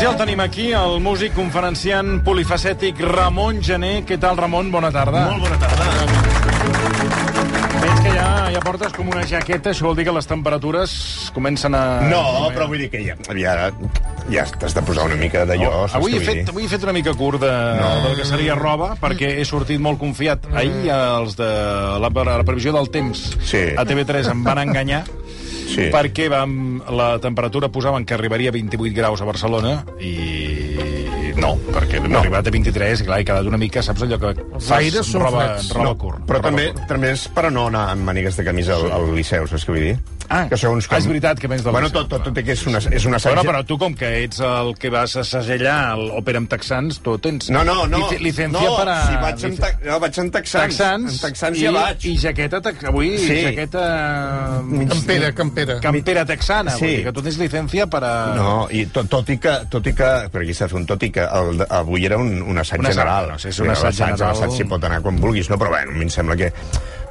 Doncs ja el tenim aquí, el músic conferenciant polifacètic Ramon Gené. Què tal, Ramon? Bona tarda. Molt bona tarda. Veig que ja, ja portes com una jaqueta, això vol dir que les temperatures comencen a... No, però vull dir que ja, ja, ja t'has de posar una mica d'allò. Oh, avui, he fet, avui he fet una mica curt de, no. del que seria roba, perquè he sortit molt confiat. Ahir els de la, la previsió del temps Sí. a TV3 em van enganyar Sí. perquè vam, la temperatura posaven que arribaria a 28 graus a Barcelona i no, perquè no. arribat a 23 i clar, he quedat una mica, saps allò que fas aires són roba, freds. roba No, curt. però roba també, curt. també és per a no anar amb mànigues de camisa al, al Liceu, saps què vull dir? Ah, que segons ah, és veritat que vens del Bueno, tot, tot, tot que és una, és una Bueno, assaig... però tu, com que ets el que vas a segellar l'òpera amb texans, tu tens... No, no, no. lic- Licencia no, para... si vaig en, ta... no, vaig en texans. Texans, En texans i, ja vaig. i jaqueta, te- avui, Sí. jaqueta... Campera, campera. Campera texana, Sí. vull dir que tu tens licencia per a... No, i tot, tot i que, tot i que, per aquí s'ha de fer un tot i que el, avui era un, un assaig Un assaig, general. no, és un assaig general. L'assaig s'hi pot anar quan vulguis, no? Però bueno, a mi em sembla que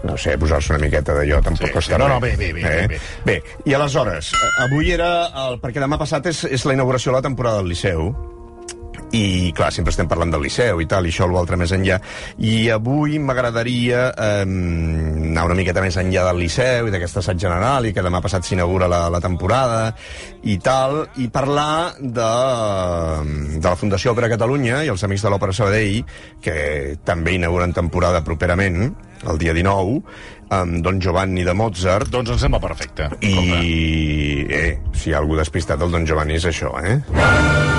no sé, posar-se una miqueta d'allò tampoc Sí, costa sí, no, res. no, bé, bé, bé, eh? bé. Bé, i aleshores, avui era... El, perquè demà passat és, és la inauguració de la temporada del Liceu, i clar, sempre estem parlant del Liceu i tal, i això o l'altre més enllà i avui m'agradaria eh, anar una miqueta més enllà del Liceu i d'aquest assaig general i que demà passat s'inaugura la, la temporada i tal, i parlar de, de la Fundació Òpera Catalunya i els Amics de l'Òpera Sabadell que també inauguren temporada properament el dia 19 amb Don Giovanni de Mozart Doncs em sembla perfecte. i, eh, si hi ha algú despistat, el Don Giovanni és això, eh?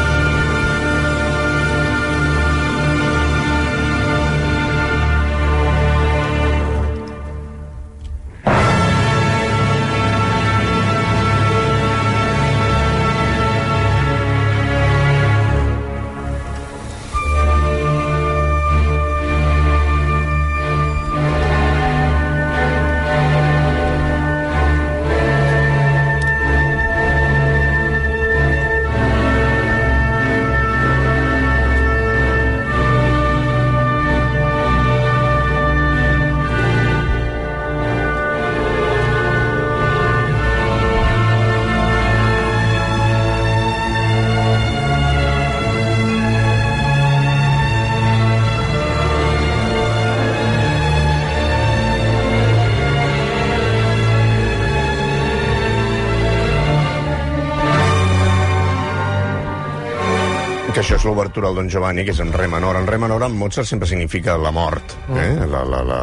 L'obertura al Don Giovanni, que és en re menor. En re menor, en Mozart sempre significa la mort, eh? la, la, la,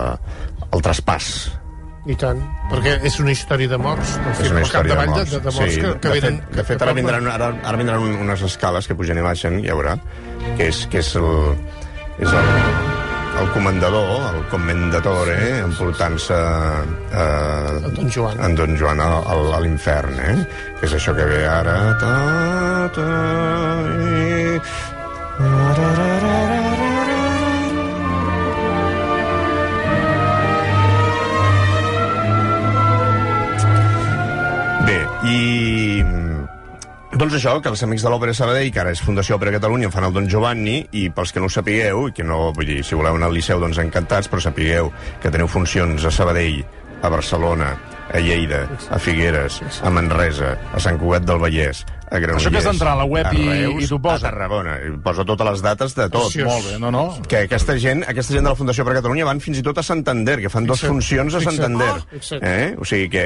el traspàs. I tant, perquè és una història de morts. És una història de morts. De, de, morts sí, que, que de, venen... fet, de fet, ara vindran, ara, ara vindran un- unes escales que pugen i baixen, ja veurà, que és, que és el, és el, el comandador, el commendatore, eh, emportant-se eh, Don Joan. en Don Joan a, a, a l'infern, eh? Que és això que ve ara... Ta, ta, i... I... Doncs això, que els amics de l'Òpera Sabadell, que ara és Fundació Òpera Catalunya, fan el Don Giovanni, i pels que no ho sapigueu, i que no, vull dir, si voleu anar al Liceu, doncs encantats, però sapigueu que teniu funcions a Sabadell, a Barcelona, a Lleida, a Figueres, a Manresa, a Sant Cugat del Vallès, a Granollers... Això que has d'entrar a la web a i- Reus, i t'ho posa. A Tarragona, i posa totes les dates de tot. Preciós. Molt bé, no, no. Que aquesta gent, aquesta gent de la Fundació per Catalunya van fins i tot a Santander, que fan dues funcions a. Santander. Ah, eh? O sigui que...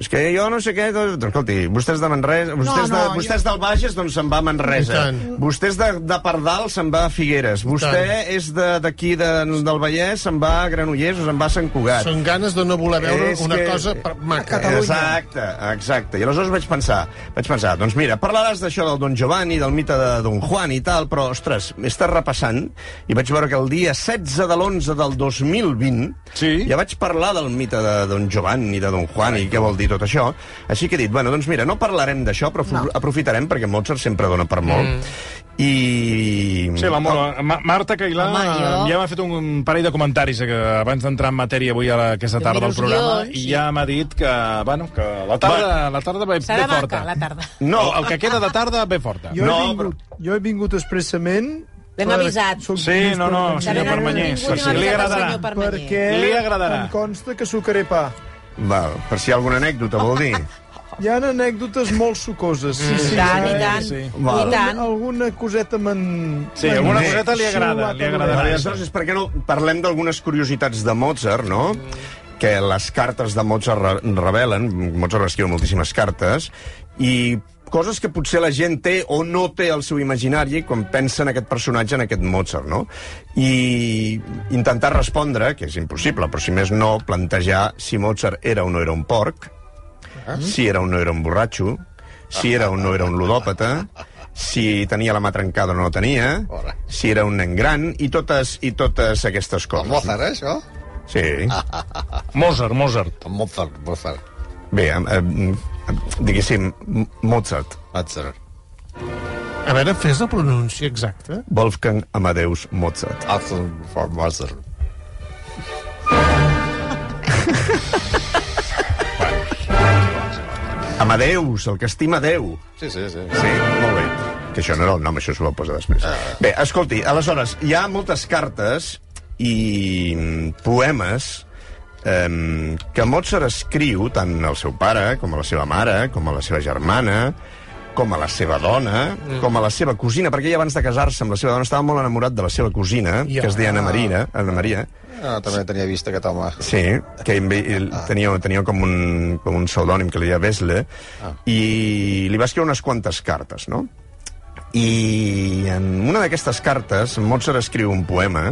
És que jo no sé què... Doncs, escolti, vostès de Manresa... Vostès, no, de, jo- vostès del Bages, doncs se'n va a Manresa. I. Vostès de, de Pardal se'n va a Figueres. Vostè és de- d'aquí de, del Vallès, se'n va a Granollers o se'n va a Sant Cugat. Són ganes de no voler veure És una que- cosa per- maca. Exacte, exacte. I aleshores vaig pensar, vaig pensar, doncs mira, mira, parlaràs d'això del Don Giovanni, del mite de Don Juan i tal, però, ostres, m'he estat repassant i vaig veure que el dia 16 de l'11 del 2020 Sí. ja vaig parlar del mite de Don Giovanni, de Don Juan i què vol dir tot això. Així que he dit, bueno, doncs mira, no parlarem d'això, però no. aprofitarem perquè Mozart sempre dona per molt. Mm. I... Sí, la, la, Ma Marta Cailà Home, jo- ja m'ha fet un parell de comentaris eh, que abans d'entrar en matèria avui a la, aquesta tarda del programa guions, i sí. ja m'ha dit que, bueno, que la tarda, la tarda ve, Serà ve forta. maca, la tarda. No, El, que queda de tarda ve forta. Jo, No, he vingut, jo he vingut expressament... L'hem avisat. soc Sí, no, no, per senyor. Permanyer, no si ha li agradarà. Perquè Li agradarà. em consta que sucaré pa. Val, per si hi ha alguna anècdota, vol dir? Hi ha anècdotes molt sucoses. Sí, sí, I tant, i tant. sí. Val. I tant. Alguna coseta m'han... Sí, alguna coseta li agrada, li agradarà. Vale, aleshores, és perquè no parlem d'algunes curiositats de Mozart, no? Que les cartes de Mozart re revelen, Mozart escriu moltíssimes cartes, i coses que potser la gent té o no té al seu imaginari quan pensa en aquest personatge, en aquest Mozart, no? I intentar respondre, que és impossible, però si més no, plantejar si Mozart era o no era un porc, si era o no era un borratxo, si era o no era un ludòpata, si tenia la mà trencada o no la tenia, si era un nen gran, i totes, i totes aquestes coses. Mozart, eh, això? Sí. Mozart, Mozart. Mozart, Mozart. Bé, eh, eh, diguéssim, Mozart, Mozart. A veure, fes la pronúncia exacta. Wolfgang Amadeus Mozart. Mozart. Amadeus, el que estima Déu. Sí, sí, sí. Sí, molt bé. Que això no era el nom, això s'ho va posar després. Bé, escolti, aleshores, hi ha moltes cartes i mm, poemes eh, que Mozart escriu tant al seu pare, com a la seva mare, com a la seva germana, com a la seva dona, mm. com a la seva cosina, perquè ell abans de casar-se amb la seva dona estava molt enamorat de la seva cosina, Ja. que es deia Anna Maria, Anna Maria, Ah, també tenia vist aquest home. Sí, que ell tenia, tenia com un, com un pseudònim que li deia Vesle, ah. i li va escriure unes quantes cartes, no? I en una d'aquestes cartes, Mozart escriu un poema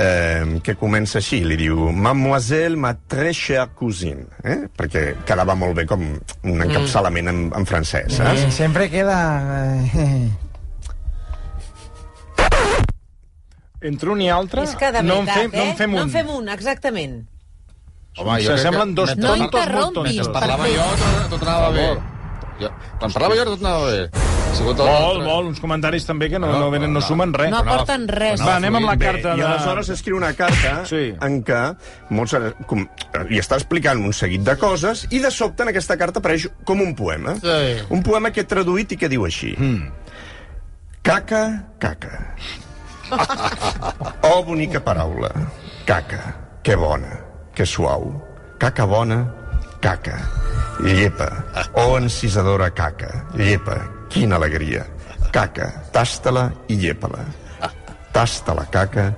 eh, que comença així, li diu Mademoiselle, ma très chère cousine, eh? perquè quedava molt bé com un encapçalament en, en francès, saps? Siempre queda... Entre un i altre, És que de no en veritat, fem, eh? no en fem un. No en fem un, exactament. Home, jo S'assemblen que- dos mentre- No tontos molt interrompis, tontos. Parlava Perfecte. jo, tot, tot anava bé. Jo, quan parlava jo, tot anava bé. Tot Molt, molt, uns comentaris també que no, no, venen, no sumen res. No aporten res. Va, anem amb la Bé, carta I de... aleshores escriu una carta Sí. en què Mozart com, li està explicant un seguit de coses i de sobte en aquesta carta apareix com un poema. Sí. Un poema que he traduït i que diu així. Mm. Caca, caca. Oh, bonica paraula. Caca. Que bona. Que suau. Caca bona. Caca. Llepa. Oh, encisadora caca. Llepa. Quina alegria. Caca. Tasta-la i llepa-la. Tasta la caca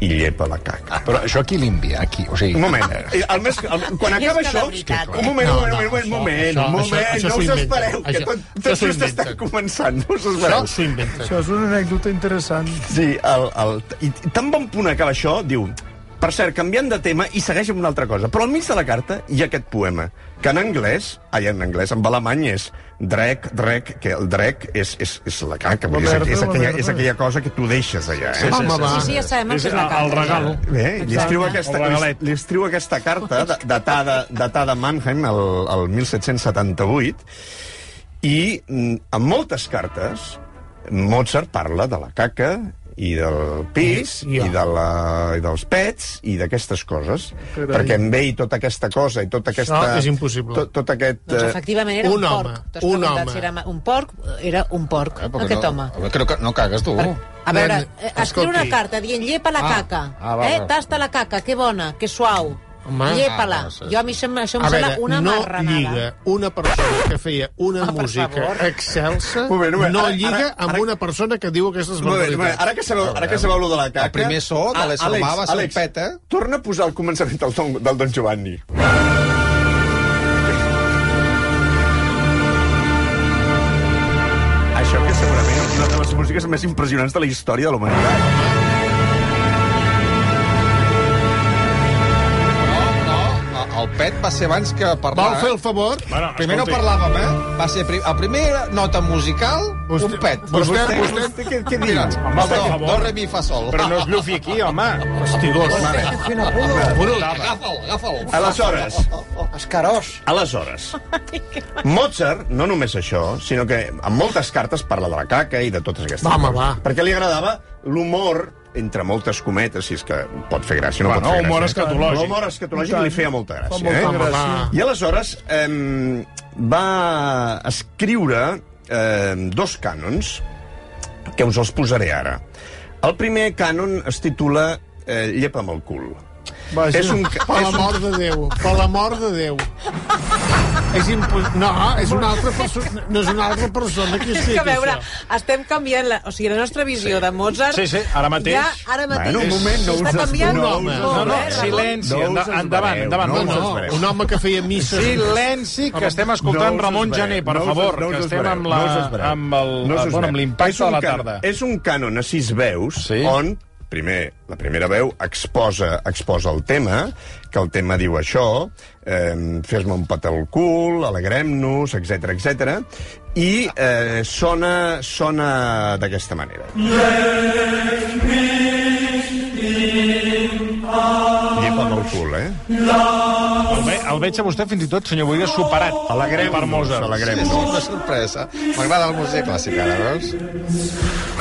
i llepa la caca. Però això qui l'envia? Aquí, o sigui... Un moment. Eh, El més, el, quan acaba això... veritat, un moment, un moment, un moment, un això- moment, això- això- això no s'ho us inventa. espereu, que Això- tot, això just està inventa. començant, no us Això espereu. s'ho inventa. Això és una anècdota interessant. Sí, el, el, i tan bon punt acaba això, diu... Per cert, canviant de tema, i segueix amb una altra cosa. Però al mig de la carta hi ha aquest poema, que en anglès, ai, en anglès, en alemany és drec, drec, que el drec és, és, és la caca, vull dir, és, merda, és, la aquella, és aquella cosa que tu deixes allà, eh? Home, va. Sí, sí, ja sabem el És la el carta. regalo. Bé, li escriu, aquesta, El li, li escriu aquesta carta da- datada, datada a Mannheim el, el 1778 i mm, en moltes cartes Mozart parla de la caca i del pis I- i, i- de la, i dels pets i d'aquestes coses Carai. perquè amb ell tota aquesta cosa i tota aquesta... No, és impossible. Tot, tot aquest... Doncs eh, efectivament era un un, home, porc. Un home. Si era un porc, era un porc, Eh, aquest no, home. que no cagues, tu. A veure, eh, escriu una carta dient llepa la Ah, caca, ah, va, eh? tasta la caca, que bona, que suau, Home. llepa-la. Ah, sí. Jo a mi això, em- això em A sembla veure, una no marranada. lliga una persona que feia una Ah, música favor. excelsa, Un moment, un moment, no ara- lliga ara- amb ara- una persona que diu aquestes barbaritats. ara que sabeu, ara que sabeu lo de la caca... El primer so de humà va ser un pet, eh? Torna a posar el començament del, don, del Don Giovanni. Això que segurament és una de les músiques més impressionants de la història de la pet va ser abans que parlar. Vol fer el favor? Bueno, Primer no escolti. parlàvem, eh? Va ser prim... a primera nota musical, Vostè- un pet. Vostè- Vostè, vostè- vostè, què, què diu? Home, per do, favor. do, re, mi, fa, sol. Però no es blufi aquí, home. Fastigós. Brut, agafa'l, agafa'l. Aleshores, Escarós. aleshores, Mozart, no només això, sinó que amb moltes cartes parla de la caca i de totes aquestes Home, coses. va. Perquè li agradava l'humor entre moltes cometes, si és que pot fer gràcia, no Bueno, pot fer gràcia. humor escatològic. L'humor escatològic li feia molta gràcia. molta eh? gràcia. I aleshores eh, va escriure eh, dos cànons que us els posaré ara. El primer cànon es titula eh, Llepa amb el cul. Vaja. És un, Per és l'amor un, de Déu, per l'amor de Déu. És impo... No, és una altra persona, no és una altra persona que És escriu que, a veure, això. estem canviant la, o sigui, la nostra visió de Mozart... Sí, sí, ara mateix. Ja, ara mateix. Bueno, un moment, no us canviant no molt, No, no, eh, Ramon? silenci, No endavant, endavant. no No, no, un home que feia misses... Silenci, que estem escoltant No Ramon Jané, per no favor, no que estem amb la- no amb el- No bueno, amb l'impacte És un de la tarda. És un cànon a sis veus, Sí. on primer, la primera veu exposa, exposa el tema, que el tema diu això, eh, fes-me un pet al cul, alegrem-nos, etc etc. i eh, sona, sona d'aquesta manera. Llepa amb el cul, eh? El veig a vostè fins i tot, senyor Boigas, superat Alegrem-nos, per Mozart. És alegrem-nos. una sorpresa. M'agrada la música clàssica, ara, veus?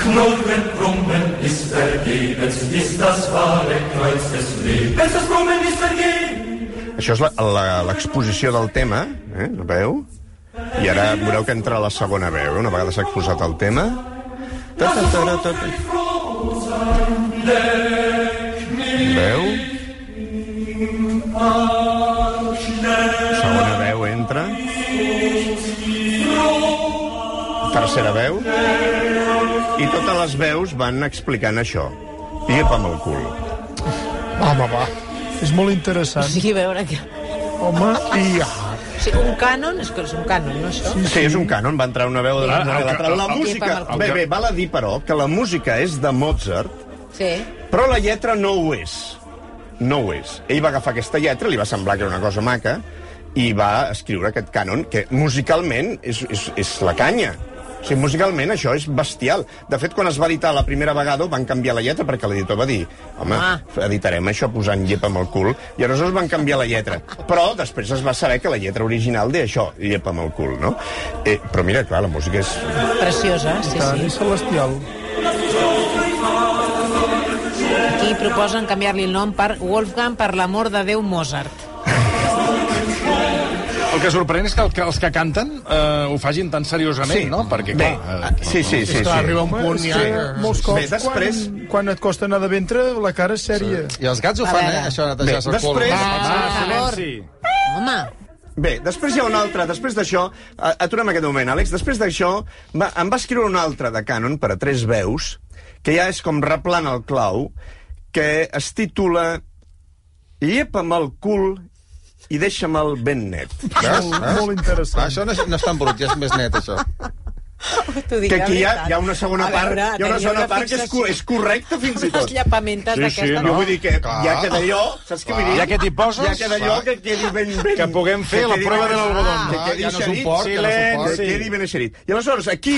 Knurren, brummen ist vergebens, ist das wahre Kreuz des Lebens. Das Brummen ist vergebens. Això és la- la- l'exposició del tema, eh? La veu? I ara veureu que entra la segona veu. eh? Una vegada s'ha exposat el tema... Ta, ta, ta, ta, ta. Veu? Tercera veu. I totes les veus van explicant això. Llepa amb el cul. Home, va. És molt O interessant. sigui, a veure... Que... Home, i... O sigui, un cànon, és que és un cànon, no, això? Sí, és un cànon, va entrar una veu de Clar, la, el que- la, la el- música... Bé, bé, val a dir, però, que la música és de Mozart, Sí. però la lletra no ho és. No ho és. Ell va agafar aquesta lletra, li va semblar que era una cosa maca, i va escriure aquest cànon, que musicalment és, és, és la canya. O sigui, musicalment això és bestial. De fet, quan es va editar la primera vegada van canviar la lletra perquè l'editor va dir home, Ah. editarem això posant llepa amb el cul i aleshores van canviar la lletra. Però després es va saber que la lletra original deia això, llepa amb el cul, no? Eh, però mira, clar, la música és... Preciosa, sí, Tant, sí. és celestial. Aquí proposen canviar-li el nom per Wolfgang per l'amor de Déu Mozart. El que sorprèn és que, el, que els que canten eh, ho facin tan seriosament, Sí. no? Perquè, Bé, clar... ah, sí, sí, sí. Clar, sí. arriba un punt ja... que que- molts cops, Bé, després- quan, quan et costa anar de ventre, la cara és sèria. I els gats ho fan, eh? Això netejar-se el cul. després- Va, Va, per favor. silenci. Home, Bé, després hi ha un altre, després d'això, a- aturem aquest moment, Àlex, després d'això va, em va escriure un altre de cànon per a tres veus, que ja és com replant el clau, que es titula Llepa'm el cul i deixa'm-el ben net. Veus? Molt, interessant. Ah, això no és, no és tan brut, ja és més net, això. t'ho dic Que aquí hi ha, hi ha una segona part, veure, hi ha una segona una part que és, co- és correcta fins i Les tot. llapamentes Sí, sí, no, Jo no? vull dir que Clar. ja queda allò, saps què vull dir? Ja que t'hi poses, Ja queda allò que quedi ben... ben que puguem fer que la prova de l'algodón. Que Ah, quedi ja no eixerit. suport, ja no suport. Que quedi ben eixerit. I aleshores, aquí,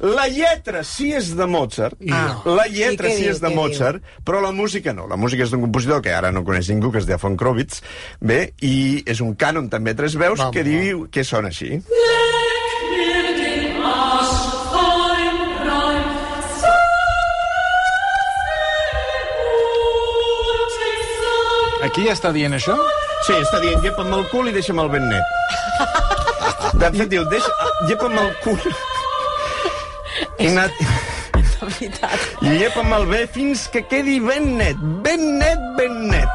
la lletra sí és de Mozart, Ah. la lletra sí diu, és de Mozart, però la música no. La música és d'un compositor que ara no coneix ningú, que es diu Von Krovitz, bé, i és un cànon també tres veus Vamos, que diu que sona així. Aquí ja està dient això? Sí, està dient, llepa'm el cul i deixa'm el ben net. De fet, diu, deixa, llepa'm el cul i, na, De veritat. llepa'm el bé fins que quedi ben net, ben net, ben net.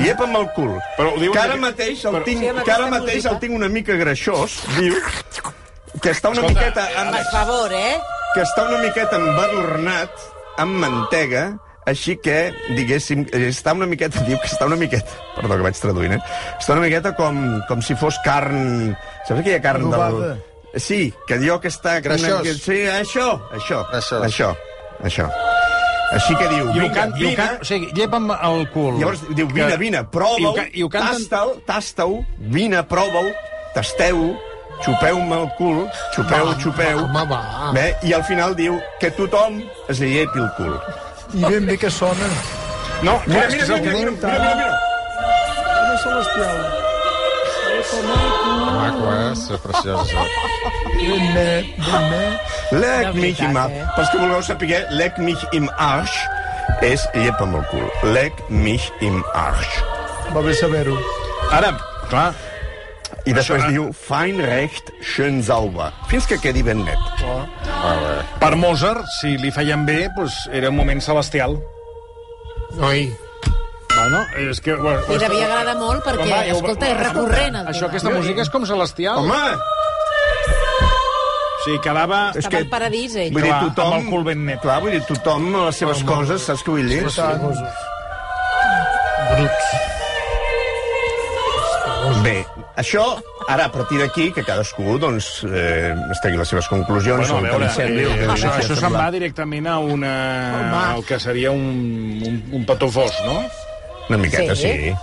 Llepa'm el cul. Però ho que ara mateix el però- tinc, Sí, que ara mateix música. el tinc una mica greixós, diu, que està una Escolta, miqueta... Amb, Per favor, eh? que està una miqueta embadurnat amb mantega, així que, diguéssim, està una miqueta, diu que està una miqueta, perdó que vaig traduint, eh? Està una miqueta com, com si fos carn... Saps aquella carn Adobada. del... Sí, que allò que està... Greixós. Sí, això, això, Greixós. això, això. Així que diu, I ho, vinga, can, vine, can, o sigui, llepa'm el cul. Llavors diu, vine, Que- vine, ho canten... tasta-ho, tasta-ho, vine, prova-ho, tasteu-ho, xupeu-me el cul, xupeu, Va, xupeu. home, va. Bé, I al final diu que tothom es llepi el cul. I ben bé que sona. No, Mira, clar, és que mira, és el mira, que mira, diu. mira, mira, mira. Maco, eh? És preciós, això. Ben net, ben net. Lec mich im Arsch. eh? Pels que vulgueu saber, lec mich im Arsch és llepa'm el cul. Lec mich im Arsch. Va bé saber-ho. Ara, clar, I després Això, diu, fein recht, schön sauber. Fins que quedi ben net. per Mozart, si li feien bé, doncs era un moment celestial. Noi, Bueno, és que... Bueno, I devia agradar molt perquè, Home, escolta, és recurrent el Això, tema. aquesta música és com celestial. Home! Sigui, quedava... És Estava al paradís, ell. Vull dir, Clar, tothom... amb el cul ben net. Clar, vull dir, tothom les seves coses, saps què vull dir? bruts. Bé, això, ara, a partir d'aquí, que cadascú, doncs, eh, es tregui les seves conclusions, Bueno, a el que veure, li sembli, que eh, li això, això se'n va directament a una... el que seria un, un, un petó fos, no? Una miqueta, sí. Sí.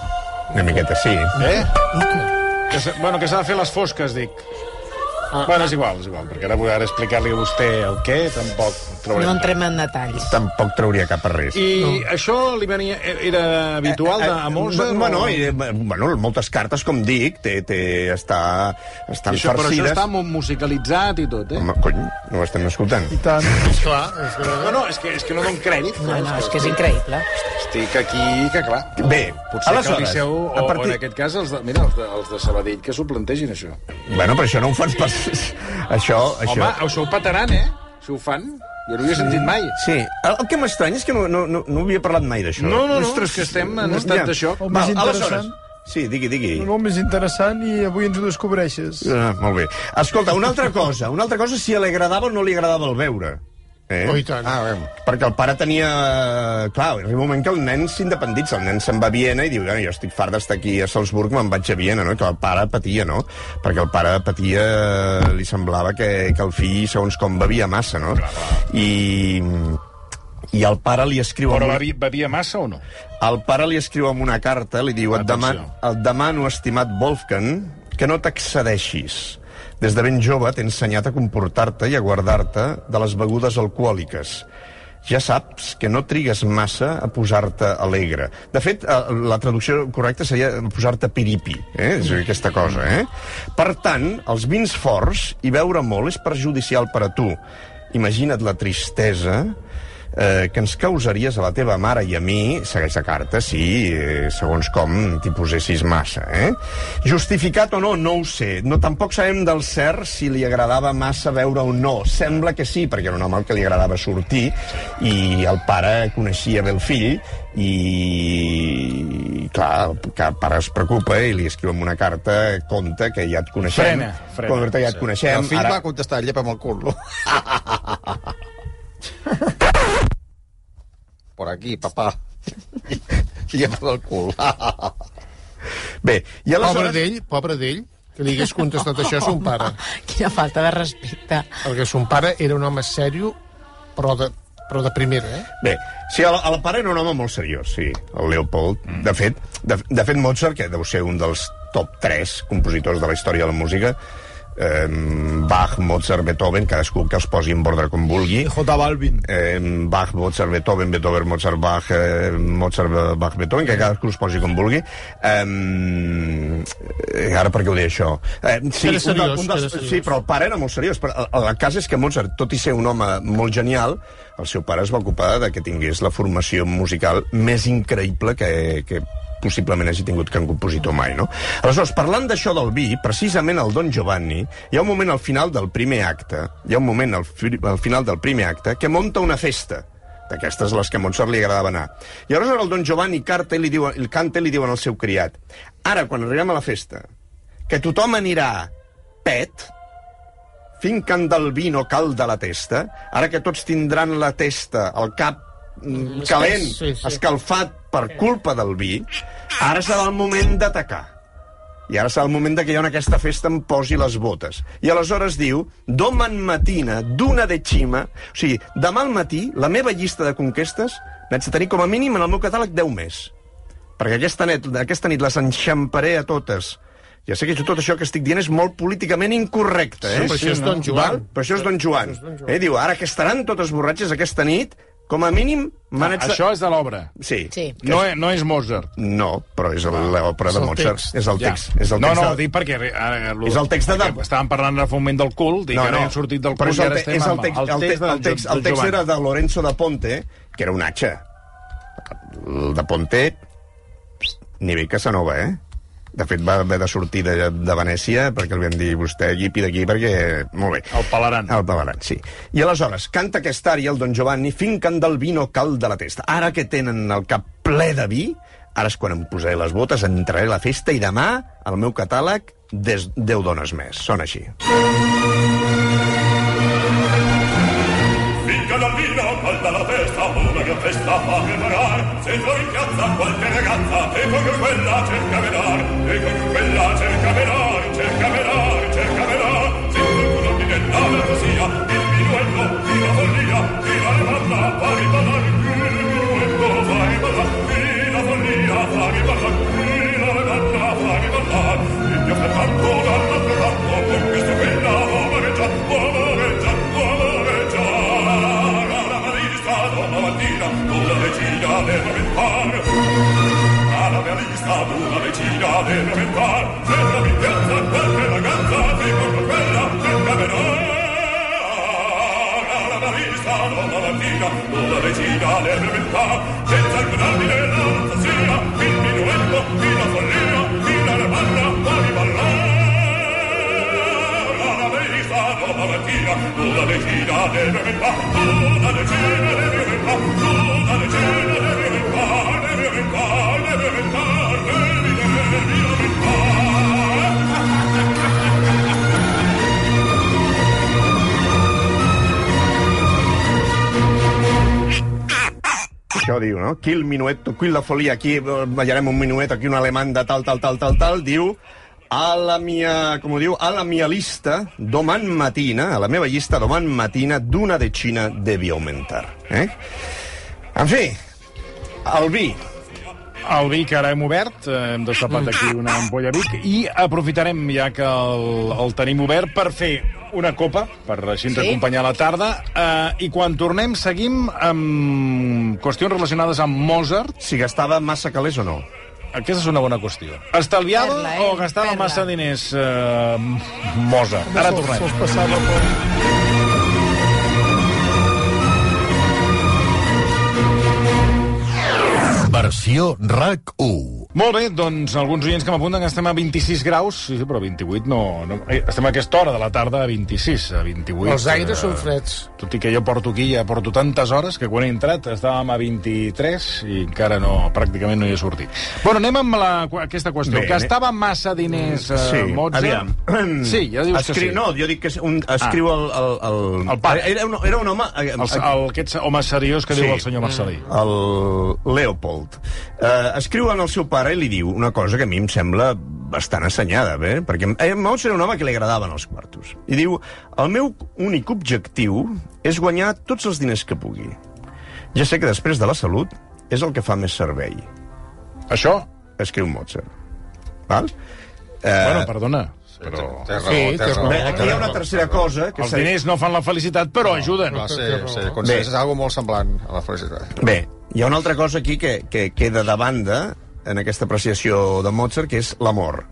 Una miqueta, sí. Eh? Que bueno, que s'ha de fer les fosques, dic. Ah. Bueno, és igual, és igual, perquè ara, ara explicar-li a vostè el què, tampoc trobarem. No entrem en detalls. Tampoc trauria cap a res. I no. això li venia, era habitual de, a Mozart? Eh, Bueno, o... i, eh, bueno, moltes cartes, com dic, té, té, està, estan I això, però això farcides. està mu- musicalitzat i tot, eh? Home, cony, no ho estem escoltant. I tant. Esclar, és que... No, no, és que, és que no dono crèdit. No, no, és que és increïble. Estic aquí, que clar. Bé, Potser que el Liceu, o, a o partir... en aquest cas, els de, mira, els de, els de Sabadell, que s'ho plantegin, això. Bueno, però això no ho fan pas... Això, això... Home, això ho petaran, eh? Si ho fan, jo no ho havia sentit mai. Sí, el, el que m'estranya és que no, no, no, no havia parlat mai d'això. No, no, no, és que estem en estat de xoc. El més aleshores... interessant. Sí, digui, digui. Molt més interessant i avui ens ho descobreixes. Ah, molt bé. Escolta, una altra cosa. Una altra cosa si li agradava o no li agradava el veure. Eh? Oh, i tant. Ah, bé. Perquè el pare tenia... Clar, arriba un moment que el nen s'independitza, el nen se'n va a Viena i diu, "Ah, jo estic fart d'estar aquí a Salzburg, me'n vaig a Viena, no? I que el pare patia, no? Perquè el pare patia, li semblava que, que el fill, segons com, bevia massa, no? I, I el pare li escriu... Però amb una- bevia, massa o no? el pare li escriu amb una carta, li diu, et, deman, et demano, estimat Wolfgang, que no t'excedeixis. Des de ben jove t'he ensenyat a comportar-te i a guardar-te de les begudes alcohòliques. Ja saps que no trigues massa a posar-te alegre. De fet, eh, la traducció correcta seria posar-te piripi, eh? és aquesta cosa. Eh? Per tant, els vins forts i beure molt és perjudicial per a tu. Imagina't la tristesa eh, que ens causaries a la teva mare i a mi, segueix la carta, si, eh, segons com t'hi posessis massa, eh? Justificat o no, no ho sé. No, tampoc sabem del cert si li agradava massa veure o no. Sembla que sí, perquè era un home al que li agradava sortir i el pare coneixia bé el fill i, clar, que el pare es preocupa i li escriu en una carta, compte que ja et coneixem. Frena, frena. Compte que ja et coneixem. El fill va contestar, llepa'm el cul. Por aquí, papá. Llepa'm el cul. Bé, i Pobre aleshores... d'ell, pobre d'ell, que li hagués contestat això a son pare. Quina falta de respecte. Perquè son pare era un home sèrio, però de, però de primera, eh? Bé, sí, el, el pare era un home molt seriós, sí, el Leopold. Mm. De, fet, de, de fet, Mozart, que deu ser un dels top 3 compositors de la història de la música, eh, Bach, Mozart, Beethoven, cadascú que els posi en ordre com vulgui. J Balvin. Eh, Bach, Mozart, Beethoven, Beethoven, Mozart, Bach, eh, Mozart, Bach, Beethoven, que cadascú els posi com vulgui. Eh, ara per què ho deia això? Eh, sí, Era seriós, un, un dels, sí, però el pare era molt seriós. Però el, el cas és que Mozart, tot i ser un home molt genial, el seu pare es va ocupar de que tingués la formació musical més increïble que, que possiblement hagi tingut que un compositor mai, no? Aleshores, parlant d'això del vi, precisament el Don Giovanni, hi ha un moment al final del primer acte, hi ha un moment al, fi, al final del primer acte que monta una festa, d'aquestes les que a Mozart li agradava anar. I aleshores el Don Giovanni canta i li diu, el canta i li diuen al seu criat, ara, quan arribem a la festa, que tothom anirà pet, fincant del vi no cal de la testa, ara que tots tindran la testa, el cap mm, calent, sí, sí. escalfat per culpa del vi, ara serà el moment d'atacar. I ara serà el moment de que jo en aquesta festa em posi les botes. I aleshores diu, doman matina d'una de xima... O sigui, demà al matí, la meva llista de conquestes n'haig de tenir com a mínim en el meu catàleg 10 més. Perquè aquesta nit, aquesta nit les enxamparé a totes. Ja sé que tot això que estic dient és molt políticament incorrecte, eh? Sí, però això és Don Joan. Val? Però això és Don Joan. Això és Don Joan. Eh? Diu, ara que estaran totes borratxes aquesta nit, com a mínim n'haig de... Això és de l'obra. Sí. Sí. No, e- no és Mozart. No, però és És de el Mozart. text. És el text. És el no, text no, de... dic perquè... Ara, És el text de perquè Estàvem parlant un moment del cul, dic, no, ara hem sortit del però cul és i el, ara te- estem és el amb text, el text, el text, el text era de Lorenzo da Ponte, que era un atxa. El de Ponte, nivell Casanova, eh? De fet, va haver de sortir de, de Venècia perquè li vam dir, vostè llipi d'aquí perquè... Molt bé. El palaran. El palaran, sí. I aleshores, canta aquesta ària el Don Giovanni, fincan del vino cal de la testa. Ara que tenen el cap ple de vi, ara és quan em posaré les botes, entraré a la festa i demà, al meu catàleg, des 10 dones més. Són així. Finca dal vino, calda la testa, una gran festa fa preparar. Se piazza qualche ragazza, e con quella cerca velar, e con quella cerca velar, cerca velar, cerca velar. Se qualcuno mi nella fantasia, Qui el minuetto, qui la folia, aquí eh, ballarem un minuet, aquí un alemany de tal, tal, tal, tal, tal, diu a la mia, com ho diu, a la mia lista, doman matina, a la meva llista, doman matina, d'una decina devi aumentar. Eh? En fi, el vi. El vi que ara hem obert, eh, hem destapat aquí una ampolla Vic, i aprofitarem, ja que el, el tenim obert, per fer una copa, per així ens Sí. acompanyar a la tarda, eh, i quan tornem seguim amb qüestions relacionades amb Mozart. Si gastava massa calés o no. Aquesta és una bona qüestió. Estalviava Perla, eh? o gastava Perla. massa diners eh, Mozart? Ara tornem. Se'ls passava Versió RAC 1. Molt bé, doncs alguns oients que m'apunten que estem a 26 graus, sí, sí, però 28 no, no... eh, Estem a aquesta hora de la tarda a 26, a 28. Els aires eh, són freds. Tot i que jo porto aquí, ja porto tantes hores que quan he entrat estàvem a 23 i encara no, pràcticament no hi he sortit. Bueno, anem amb la, aquesta qüestió. Bé, que estava massa diners eh, Sí, Mozart? aviam. Sí, ja dius Escriu, que sí. No, jo dic que un, escriu el, el, el... El pare. Era un, era un home... eh, El, el, aquest home seriós que Sí. diu el senyor Marcelí. el Leopold. Uh, escriu al seu pare i li diu una cosa que a mi em sembla bastant assenyada, bé? perquè eh, Mozart era un home que li agradaven els quartos. I diu, el meu únic objectiu és guanyar tots els diners que pugui. Ja sé que després de la salut és el que fa més servei. Això? Escriu Mozart. Val? Eh, Bueno, perdona, però... Té raó, Sí, té raó. Bé, aquí hi ha una tercera cosa... Que Els diners no fan la felicitat, però ajuden. No, sí, Té raó. sí, aconsegueixes alguna molt semblant a la felicitat. Bé, hi ha una altra cosa aquí que, que queda de banda en aquesta apreciació de Mozart, que és l'amor.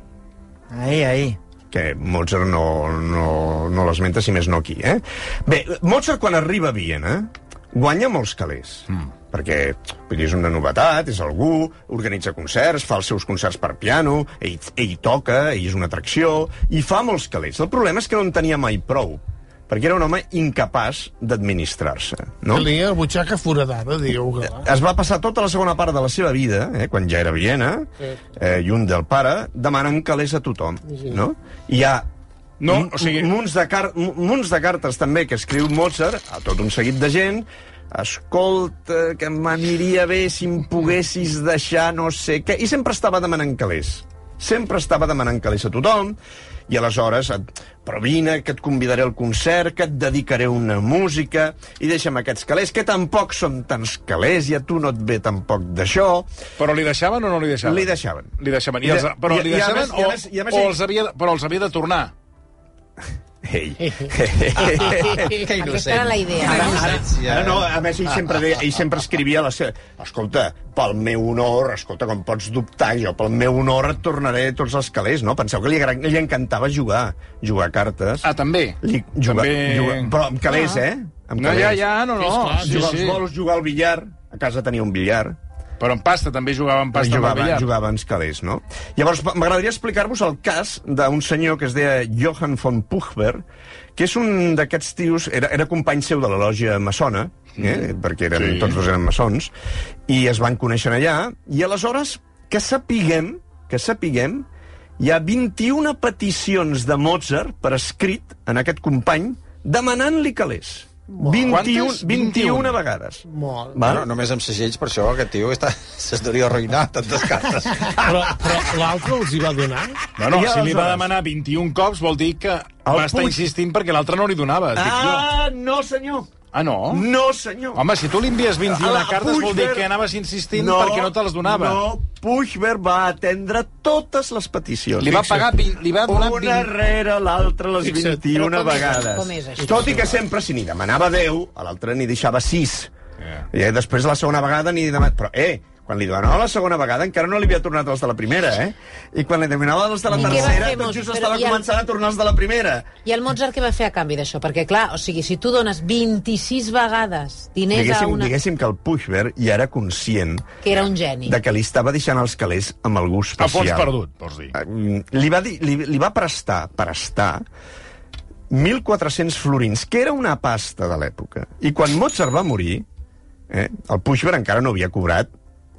Ahí, ahí. que Mozart no, no, no l'esmenta, si més no aquí. Eh? Bé, Mozart, quan arriba a Viena, guanya molts calés. Mm. Perquè vull dir, és una novetat, és algú, organitza concerts, fa els seus concerts per piano, ell, ell toca, ell és una atracció, i fa molts calés. El problema és que no en tenia mai prou, perquè era un home incapaç d'administrar-se. No? La butxaca foradada, digueu que. Es va passar tota la segona part de la seva vida, eh, quan ja era Viena, eh, lluny del pare, demanant calés a tothom. No? I hi ha No, o sigui- munts, de car munts de cartes també que escriu Mozart a tot un seguit de gent escolta, que m'aniria bé si em poguessis deixar no sé què, i sempre estava demanant calés. sempre estava demanant calés a tothom, i aleshores, et, però vine, que et convidaré al concert, que et dedicaré una música, i deixa'm aquests calés, que tampoc són tants calés, i a tu no et ve tampoc d'això. Però li deixaven o no li deixaven? Li deixaven. Li deixaven. I els, però li deixaven o, o els havia, però els havia de tornar? Ei. Aquesta era la idea. Ara, no? ara, ara no, a més, ell sempre, deia, ell sempre escrivia la seva... Escolta, pel meu honor, escolta, com pots dubtar, jo pel meu honor et tornaré tots els calés, no? Penseu que li, agra- li encantava jugar, jugar a cartes. Ah, també? Li, jugar, També- jugar, però amb calés, Ah. eh? Amb No, ja, ja, no, no. Sí, jugar sí. als bolos, jugar al billar. A casa tenia un billar. Però en pasta, també jugava en pasta amb el jugava, billar. jugava als calés, no? Llavors, m'agradaria explicar-vos el cas d'un senyor que es deia Johann von Puchber, que és un d'aquests tios, era, era company seu de la lògia maçona, eh? perquè eren, sí. tots dos eren maçons, i es van conèixer allà, i aleshores, que sapiguem, que sapiguem, hi ha 21 peticions de Mozart per escrit en aquest company demanant-li calés. 21, Quantes? 21 vegades. Molt. Bueno, només amb segells, per això, aquest tio està... s'estaria arruïnat, tantes cartes. Però, però l'altre els hi va donar? No, no, si li va demanar 21 cops vol dir que va estar Puig- insistint perquè l'altre no li donava. Dic jo. Ah, no, senyor. Ah, no? No, senyor. Home, si tu li envies 21 La cartes vol dir que anaves insistint perquè no te les donava. No, Puigverd va atendre totes les peticions. Li va pagar li va donar Una 20 rere l'altra les Fixa't. 21 Però com és- vegades. com és això? Tot i que sempre, si n'hi demanava 10, a l'altre n'hi deixava 6. Yeah. I després la segona vegada n'hi demanava... Però, eh, quan li demanava la segona vegada encara no li havia tornat els de la primera, eh? I quan li demanava els de la I tercera, fer, tot just estava el- començant a tornar els de la primera. I el Mozart què va fer a canvi d'això? Perquè, clar, o sigui, si tu dones 26 vegades diners a Diguéssim, una... diguéssim que el Puigverd ja era conscient Que era un geni. de que li estava deixant els calés amb algú A especial. fons perdut, vols dir. Mm, Li va, dir, li, li va prestar, prestar, 1.400 florins, que era una pasta de l'època. I quan Mozart va morir, eh, el Puigverd encara no havia cobrat,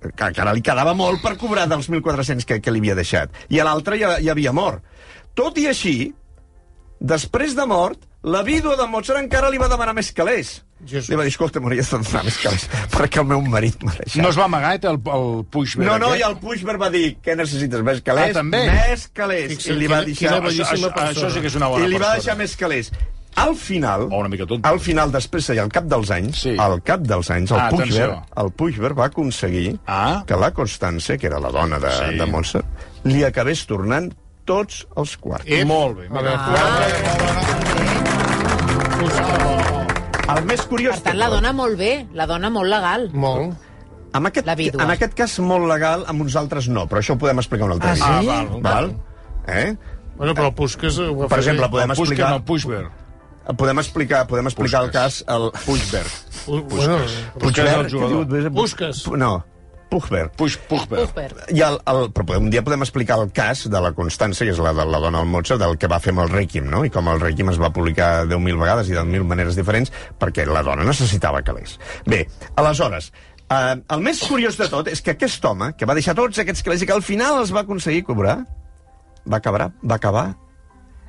que encara li quedava molt per cobrar dels 1.400 que, que li havia deixat. I a l'altre ja, ja havia mort. Tot i així, després de mort, la vídua de Mozart encara li va demanar més calés. Jesús. Li va dir, escolta, m'hauries de donar més calés, perquè el meu marit m'ha deixat. No es va amagar, eh, el, el Puigverd No, no, aquest? i el Puigverd va dir, què necessites, més calés? Ah, també? Més calés. Fixa't, I li va quina- deixar... quina bellíssima això, això, això sí que és una bona I li va persona. deixar més calés. Al final, O una mica tot. al final, després, i al cap dels anys, Sí. al cap dels anys, el Ah, Puigverd, atenció. el Puigverd va aconseguir Ah. que la Constance, que era la dona de, Sí. de Mozart, li acabés tornant tots els quarts. Ep. Molt bé. A Mira. veure, El més curiós... Per tant, la dona molt bé, la dona molt legal. molt. En aquest, La vídua. en aquest cas molt legal, amb uns altres no, però això ho podem explicar un altre Ah, dia. sí? Ah, val. Val? Eh? Bueno, però el Pusques Per exemple, bé. podem Puigverd, explicar... no, Puigverd. Podem explicar, podem explicar el cas... Puskas. El... Puigverd. U- Bueno, Puigverd és el què jugador. diu? Puskas. Pu- No, Puigverd. Puig, Puigverd. Super. I el, el, però podem, un dia podem explicar el cas de la Constància, que és la de la dona del Mozart, del que va fer amb el Requiem, no? I com el Requiem es va publicar 10.000 vegades i de 1.000 maneres diferents, perquè la dona necessitava calés. Bé, aleshores, eh, el més curiós de tot és que aquest home, que va deixar tots aquests calés i que al final els va aconseguir cobrar, va acabar, va acabar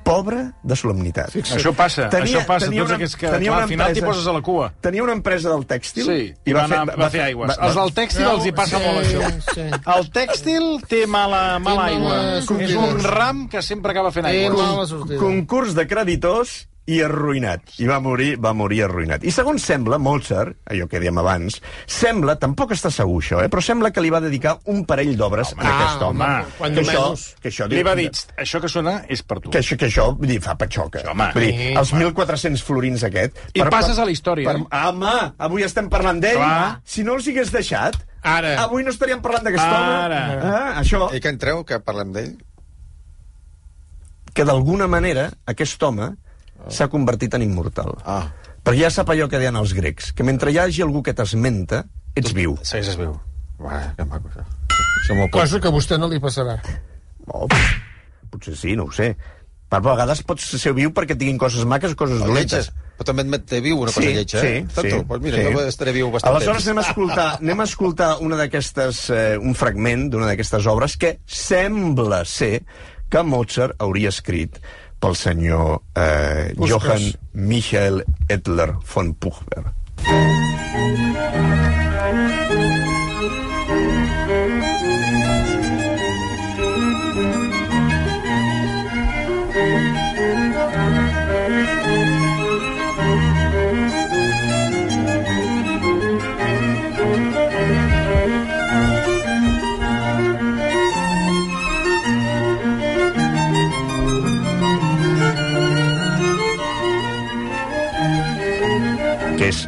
pobre de solemnitat. Això passa, això passa, tots aquests que, clar, al final t'hi poses a la cua. Tenia una empresa del tèxtil Sí, i va, anar, va, fer aigües. Els del tèxtil els hi passa Sí, molt això. sí. El tèxtil té mala, mala Té aigua. mala És un ram que sempre acaba fent aigües. mala sortida. concurs de creditors i arruïnat. I va morir, va morir arruïnat. I segons sembla, Mozart, allò que dèiem abans, sembla, tampoc està segur això, eh, però sembla que li va dedicar un parell d'obres a aquest ah, home. home, quan que, això, menys. que això, Li va dir, això que sona és per tu. que això, que això dir, fa patxoca. Home. vull dir, els 1.400 florins aquest... I passes a la història, Per, eh? home, avui estem parlant d'ell. Si no els hagués deixat, Ara. avui no estaríem parlant d'aquest home. Ara. Ah, això, I què en treu, que parlem d'ell? que d'alguna manera aquest home s'ha convertit en immortal. Ah. Perquè ja sap allò que deien els grecs, que mentre hi hagi algú que t'esmenta, ets viu. Segueix viu. Uah, que maco, això. Això. Cosa que a vostè no li passarà. Oh, potser sí, no ho sé. Per vegades pots ser viu perquè tinguin coses maques o coses O dolentes. lletges. Però també admet té viu una cosa lletja, eh? Sí, Tanto? sí. Pues mira, sí. jo estaré viu bastant Aleshores temps. anem a escoltar, anem a escoltar una d'aquestes, eh, un fragment d'una d'aquestes obres que sembla ser que Mozart hauria escrit pel senyor eh, Puskás. Johann Michael Edler von Puchberg.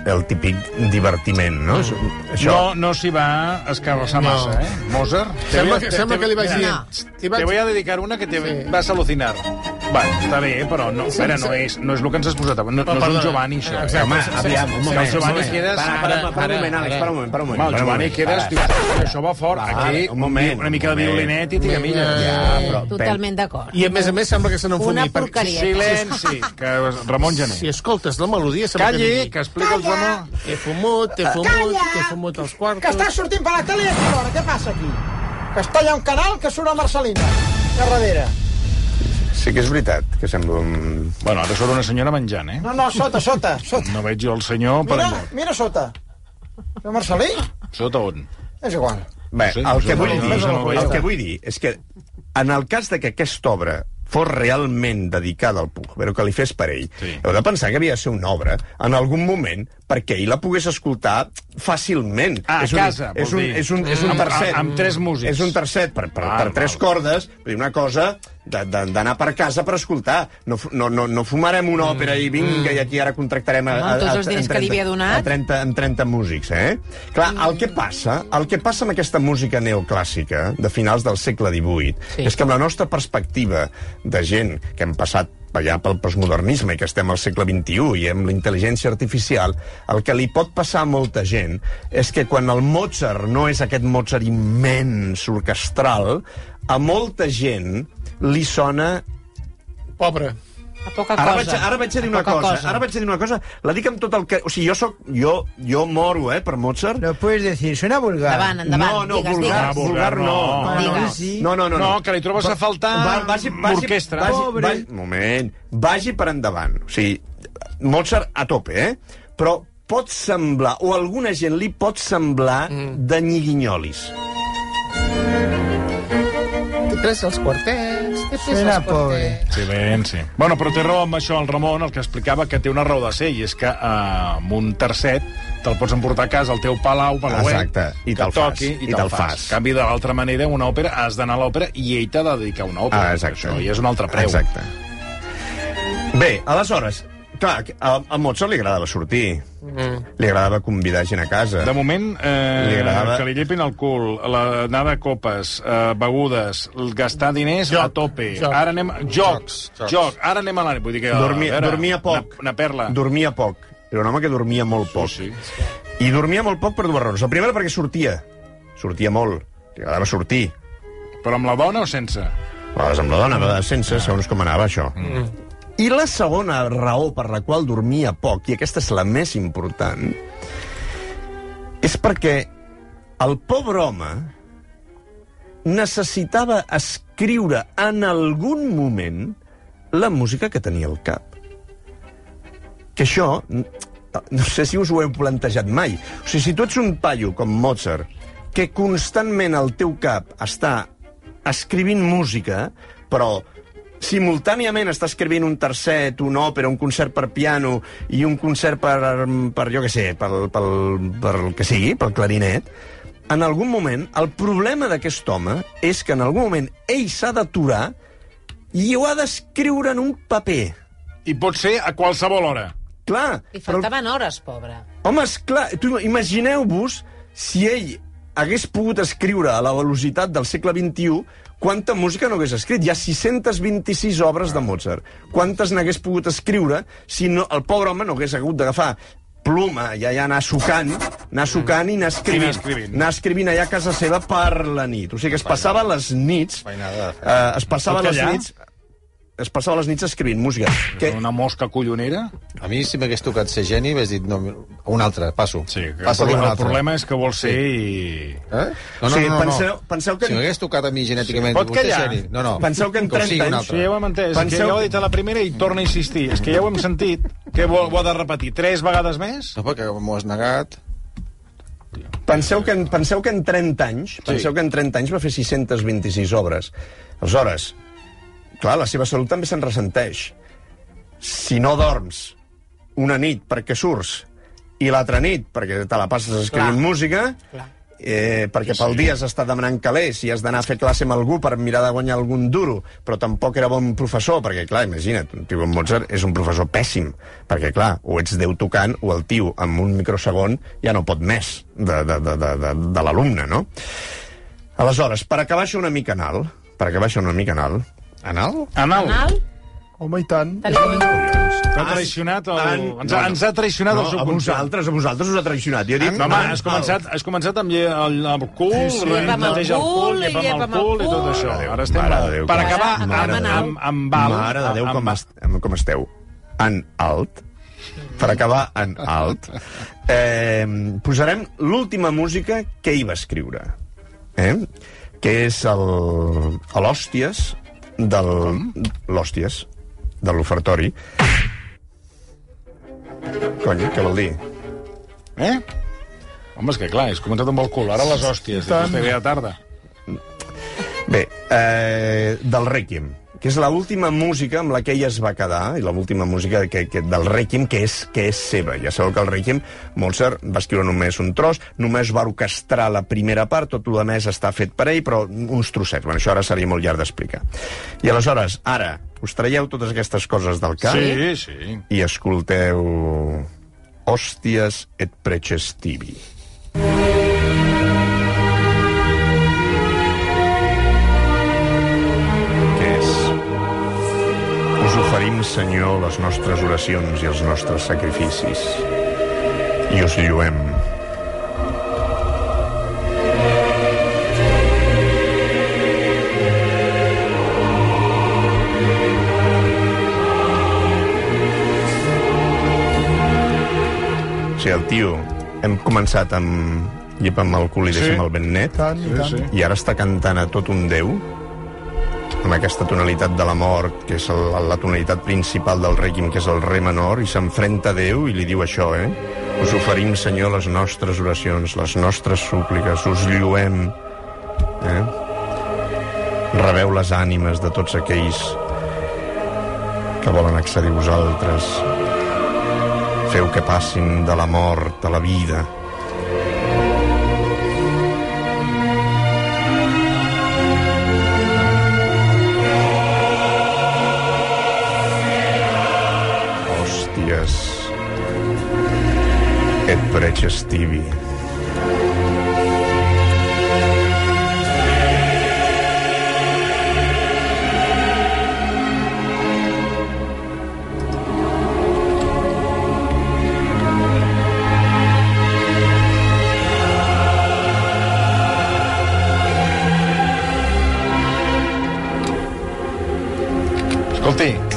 El típic divertiment, no? Això, No, no s'hi va escarrassar No. massa, eh? Mozart. Sembla que, te- sembla te- que li vaig dir... Te voy a dedicar una que te Sí. vas a alucinar. Va, està bé, però no, sí, no, és, no és el que ens has posat. No, no és un. Giovanni, això. Exacte. Eh? Home, aviam, un moment. el Giovanni un moment. quedes- Para, para, para, para un moment, Àlex, ara. para un moment, para un moment. El Giovanni quedes... Diu, això va fort. Va, Aquí, un moment, una mica de violinet i tiramilla. Ja, però... Totalment d'acord. I a més a més sembla que se n'enfumi. Una porqueria. Silenci, que Ramon Jané. Si escoltes la melodia... Calli, que explica el Ramon. He fumut, he fumut, he fumut els quartos... Que està sortint per la tele i a quina hora? Què passa aquí? Que està allà un canal que surt a Marcelina, a darrere. Sí que és veritat, que sembla un... Bueno, ara surt una senyora menjant, eh? No, no, sota, sota, sota. No veig jo el senyor per Mira, enlloc. mira sota. El Marcelí? Sota on? És igual. Bé, Sí, el que no, vull no, dir, no, no, el no. que vull dir és que en el cas de que aquesta obra fos realment dedicada al Puig, però que li fes per ell, Sí. heu de pensar que havia de ser una obra en algun moment perquè ell la pogués escoltar fàcilment. Ah, a és un, casa, és un, dir. és un, és un Amb- tercet. amb tres músics. És un tercet per, per, Val, per tres val. cordes, una cosa d'anar per casa per escoltar. No, no, no, no fumarem una òpera i vinga, i aquí ara contractarem... A, Home, amb tots els diners en que li havia donat. A 30, amb 30 músics, eh? Clar, el que passa, el que passa amb aquesta música neoclàssica de finals del segle XVIII Sí. és que amb la nostra perspectiva de gent que hem passat allà pel postmodernisme i que estem al segle XXI i amb la intel·ligència artificial, el que li pot passar a molta gent és que quan el Mozart no és aquest Mozart immens, orquestral, a molta gent li sona Pobre. A poca Ara cosa. vaig, ara vaig a dir A una poca cosa, ara vaig a dir una cosa, la dic amb tot el que... O sigui, jo soc... Jo, jo moro, eh, per Mozart. Lo puedes decir, suena vulgar. Endavant, endavant. no, no, digues, vulgar, digues. vulgar no. no. no, sí. no, no, no, No, que li trobes a faltar orquestra. Vagi, Pobre. vagi, moment, vagi per endavant. O sigui, Mozart a tope, eh? Però pot semblar, o alguna gent li pot semblar mm. de nyiguinyolis. T'he pres els quartets, els pobre. quartets. Silenci. Bueno, però té raó amb això el Ramon, el que explicava que té una raó de ser, i és que eh, amb un tercet te'l pots emportar a casa al teu palau, palauet, Exacte, i que te'l toqui, fas, i i te'l fas. En canvi, de l'altra manera, una òpera, has d'anar a l'òpera i ell t'ha de dedicar una òpera. Ah, exacte. Això, I és un altre preu. Exacte. Bé, aleshores, clar, a, a Mozart li agradava sortir. Mm. Li agradava convidar gent a casa. De moment, eh, Li agradava- que li llepin el cul, la, anar de copes, eh, begudes, gastar diners Joc, a tope. joc. Ara anem... Jocs, Jocs, jocs. joc. Ara anem a la... Vull dir que... Dormia, a veure, dormia poc. Una, una perla. Dormia poc. Era un home que dormia molt poc. Sí, sí. I dormia molt poc per dues raons. La primera perquè sortia. Sortia molt. Li agradava sortir. Però amb la dona o sense? A vegades amb la dona, a vegades sense, segons com anava això. Mm. I la segona raó per la qual dormia poc, i aquesta és la més important, és perquè el pobre home necessitava escriure en algun moment la música que tenia al cap. Que això, no sé si us ho heu plantejat mai. O sigui, si tu ets un paio com Mozart, que constantment al teu cap està escrivint música, però simultàniament està escrivint un tercet, una òpera, un concert per piano i un concert per, per jo què sé, pel, pel, per el que sigui, pel clarinet, en algun moment, el problema d'aquest home és que en algun moment ell s'ha d'aturar i ho ha d'escriure en un paper. I pot ser a qualsevol hora. Clar, Li faltaven hores, pobre. Home, esclar, imagineu-vos si ell hagués pogut escriure a la velocitat del segle XXI quanta música no hagués escrit. Hi ha 626 obres de Mozart. Quantes n'hagués pogut escriure si no, el pobre home no hagués hagut d'agafar pluma i allà anar sucant, anar sucant i anar escrivint. Anar escrivint. Anar escrivint allà a casa seva per la nit. O sigui que es passava les nits... Eh, es passava les nits es passava les nits escrivint música. Que, Una mosca collonera? A mi, si m'hagués tocat ser geni, hagués dit, no, un altre, passo. Sí, que el, Passa problema, el problema és que vol ser i... Eh? No, no, Sí, no, no, penseu- no. penseu que- Si m'hagués tocat a mi genèticament, Pot vostè geni. No, no. Penseu que en Com 30 sigui un anys-. Sí, ja ho hem entès. Penseu... Que ja ho ha dit a la primera i torna a insistir. És que ja ho hem sentit. Que ho, ho ha de repetir tres vegades més? No, perquè m'ho has negat. Penseu que, en, penseu que en 30 anys, sí. penseu que en 30 anys va fer 626 obres. Aleshores, clar, la seva salut també se'n ressenteix. Si no dorms una nit perquè surts i l'altra nit perquè te la passes escrivint Clar. música, Clar. eh, perquè pel dia has estat demanant calés i has d'anar a fer classe amb algú per mirar de guanyar algun duro, però tampoc era bon professor, perquè, clar, imagina't, un tio Mozart és un professor pèssim, perquè, clar, o ets Déu tocant o el tio, amb un microsegon, ja no pot més de, de, de, de, de, de l'alumne, no? Aleshores, per acabar això una mica anal, per acabar això una mica anal... Anal? Anal. Anal? Home, i tant. T'ha traicionat el... En- Ens, ha, ens ha traicionat no, el a subconscient. vosaltres, a vosaltres us ha traicionat. Jo he dit... No, home, has començat, has començat amb lle- el, el cul, Sí, sí. Llepa amb el el cul, cul, llepa amb llepa el cul i tot això. Mare Ara estem mare Déu, per com- acabar Ara, amb, amb amb, amb. Mare de Déu, amb, com, est, com esteu. En alt. Per acabar en alt. Eh, posarem l'última música que ell va escriure. Eh? Que és el, a l'Hòsties del... L'Hòsties de l'ofertori. Cony, què vol dir? Eh? Home, és que clar, has començat amb el cul, ara les hòsties, Tant. a tarda. Bé, eh, del Requiem, que és l'última música amb la que ella es va quedar, i l'última música que, que, del Requiem que és, que és seva. Ja sabeu que el Requiem, Mozart va escriure només un tros, només va orquestrar la primera part, tot el més està fet per ell, però uns trossets. Bueno, això ara seria molt llarg d'explicar. I aleshores, ara, us traieu totes aquestes coses del cap Sí, sí. i escolteu Hòsties et precestivi. Què oferim, Senyor, les nostres oracions i els nostres sacrificis. I us lluem. O sigui, el tio... Hem començat amb llepa amb el cul i Sí. deixem el ben net. Tant, i tant. sí. I ara està cantant a tot un Déu, amb aquesta tonalitat de la mort, que és el, la tonalitat principal del rèquim, que és el re menor, i s'enfrenta a Déu i li diu això, eh? Us oferim, Senyor, les nostres oracions, les nostres súpliques, us lluem, eh? Rebeu les ànimes de tots aquells que volen accedir a vosaltres. Feu que passin de la mort a la vida. Et precestivi. Escolti,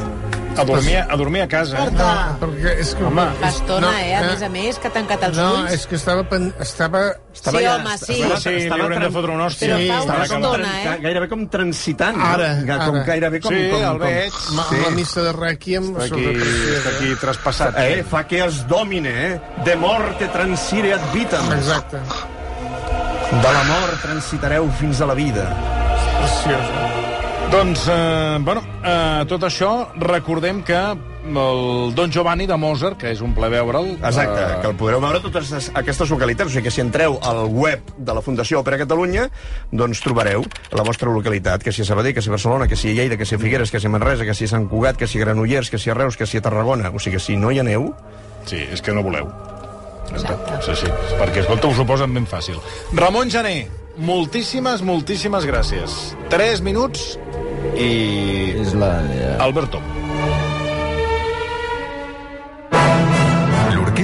a dormir, a dormir a casa. eh? Berta, Perquè és que... Home, Fa estona, eh? A més a més, que ha tancat els No, ulls. és que estava... Pen... estava... Sí, home, sí. Sí, sí, li haurem de fotre una hòstia. Però fa una Estava com estona, eh? Gairebé com transitant. Ara, no? Com ara. gairebé com... Sí, com, el veig. Ma, Sí. La missa de Requiem... Està sobre aquí, està aquí traspassat. Eh, fa que es domine, eh? De morte transire ad vitam. Exacte. De la mort transitareu fins a la vida. Preciós. Doncs, eh, bueno, eh, tot això, recordem que el Don Giovanni de Mozart, que és un ple veure'l... Exacte, eh, que el podreu veure a totes es- aquestes localitats. O sigui que si entreu al web de la Fundació Òpera Catalunya, doncs trobareu la vostra localitat, que si a Sabadell, que si a Barcelona, que si a Lleida, que si a Figueres, que si a Manresa, que si a Sant Cugat, que si a Granollers, que si a Reus, que si a Tarragona. O sigui que si no hi aneu, Sí, és que no voleu. Sí, sí, perquè, escolta, us ho posen ben fàcil. Ramon Jané, moltíssimes, moltíssimes gràcies. Tres minuts i... Islàndia. Alberto.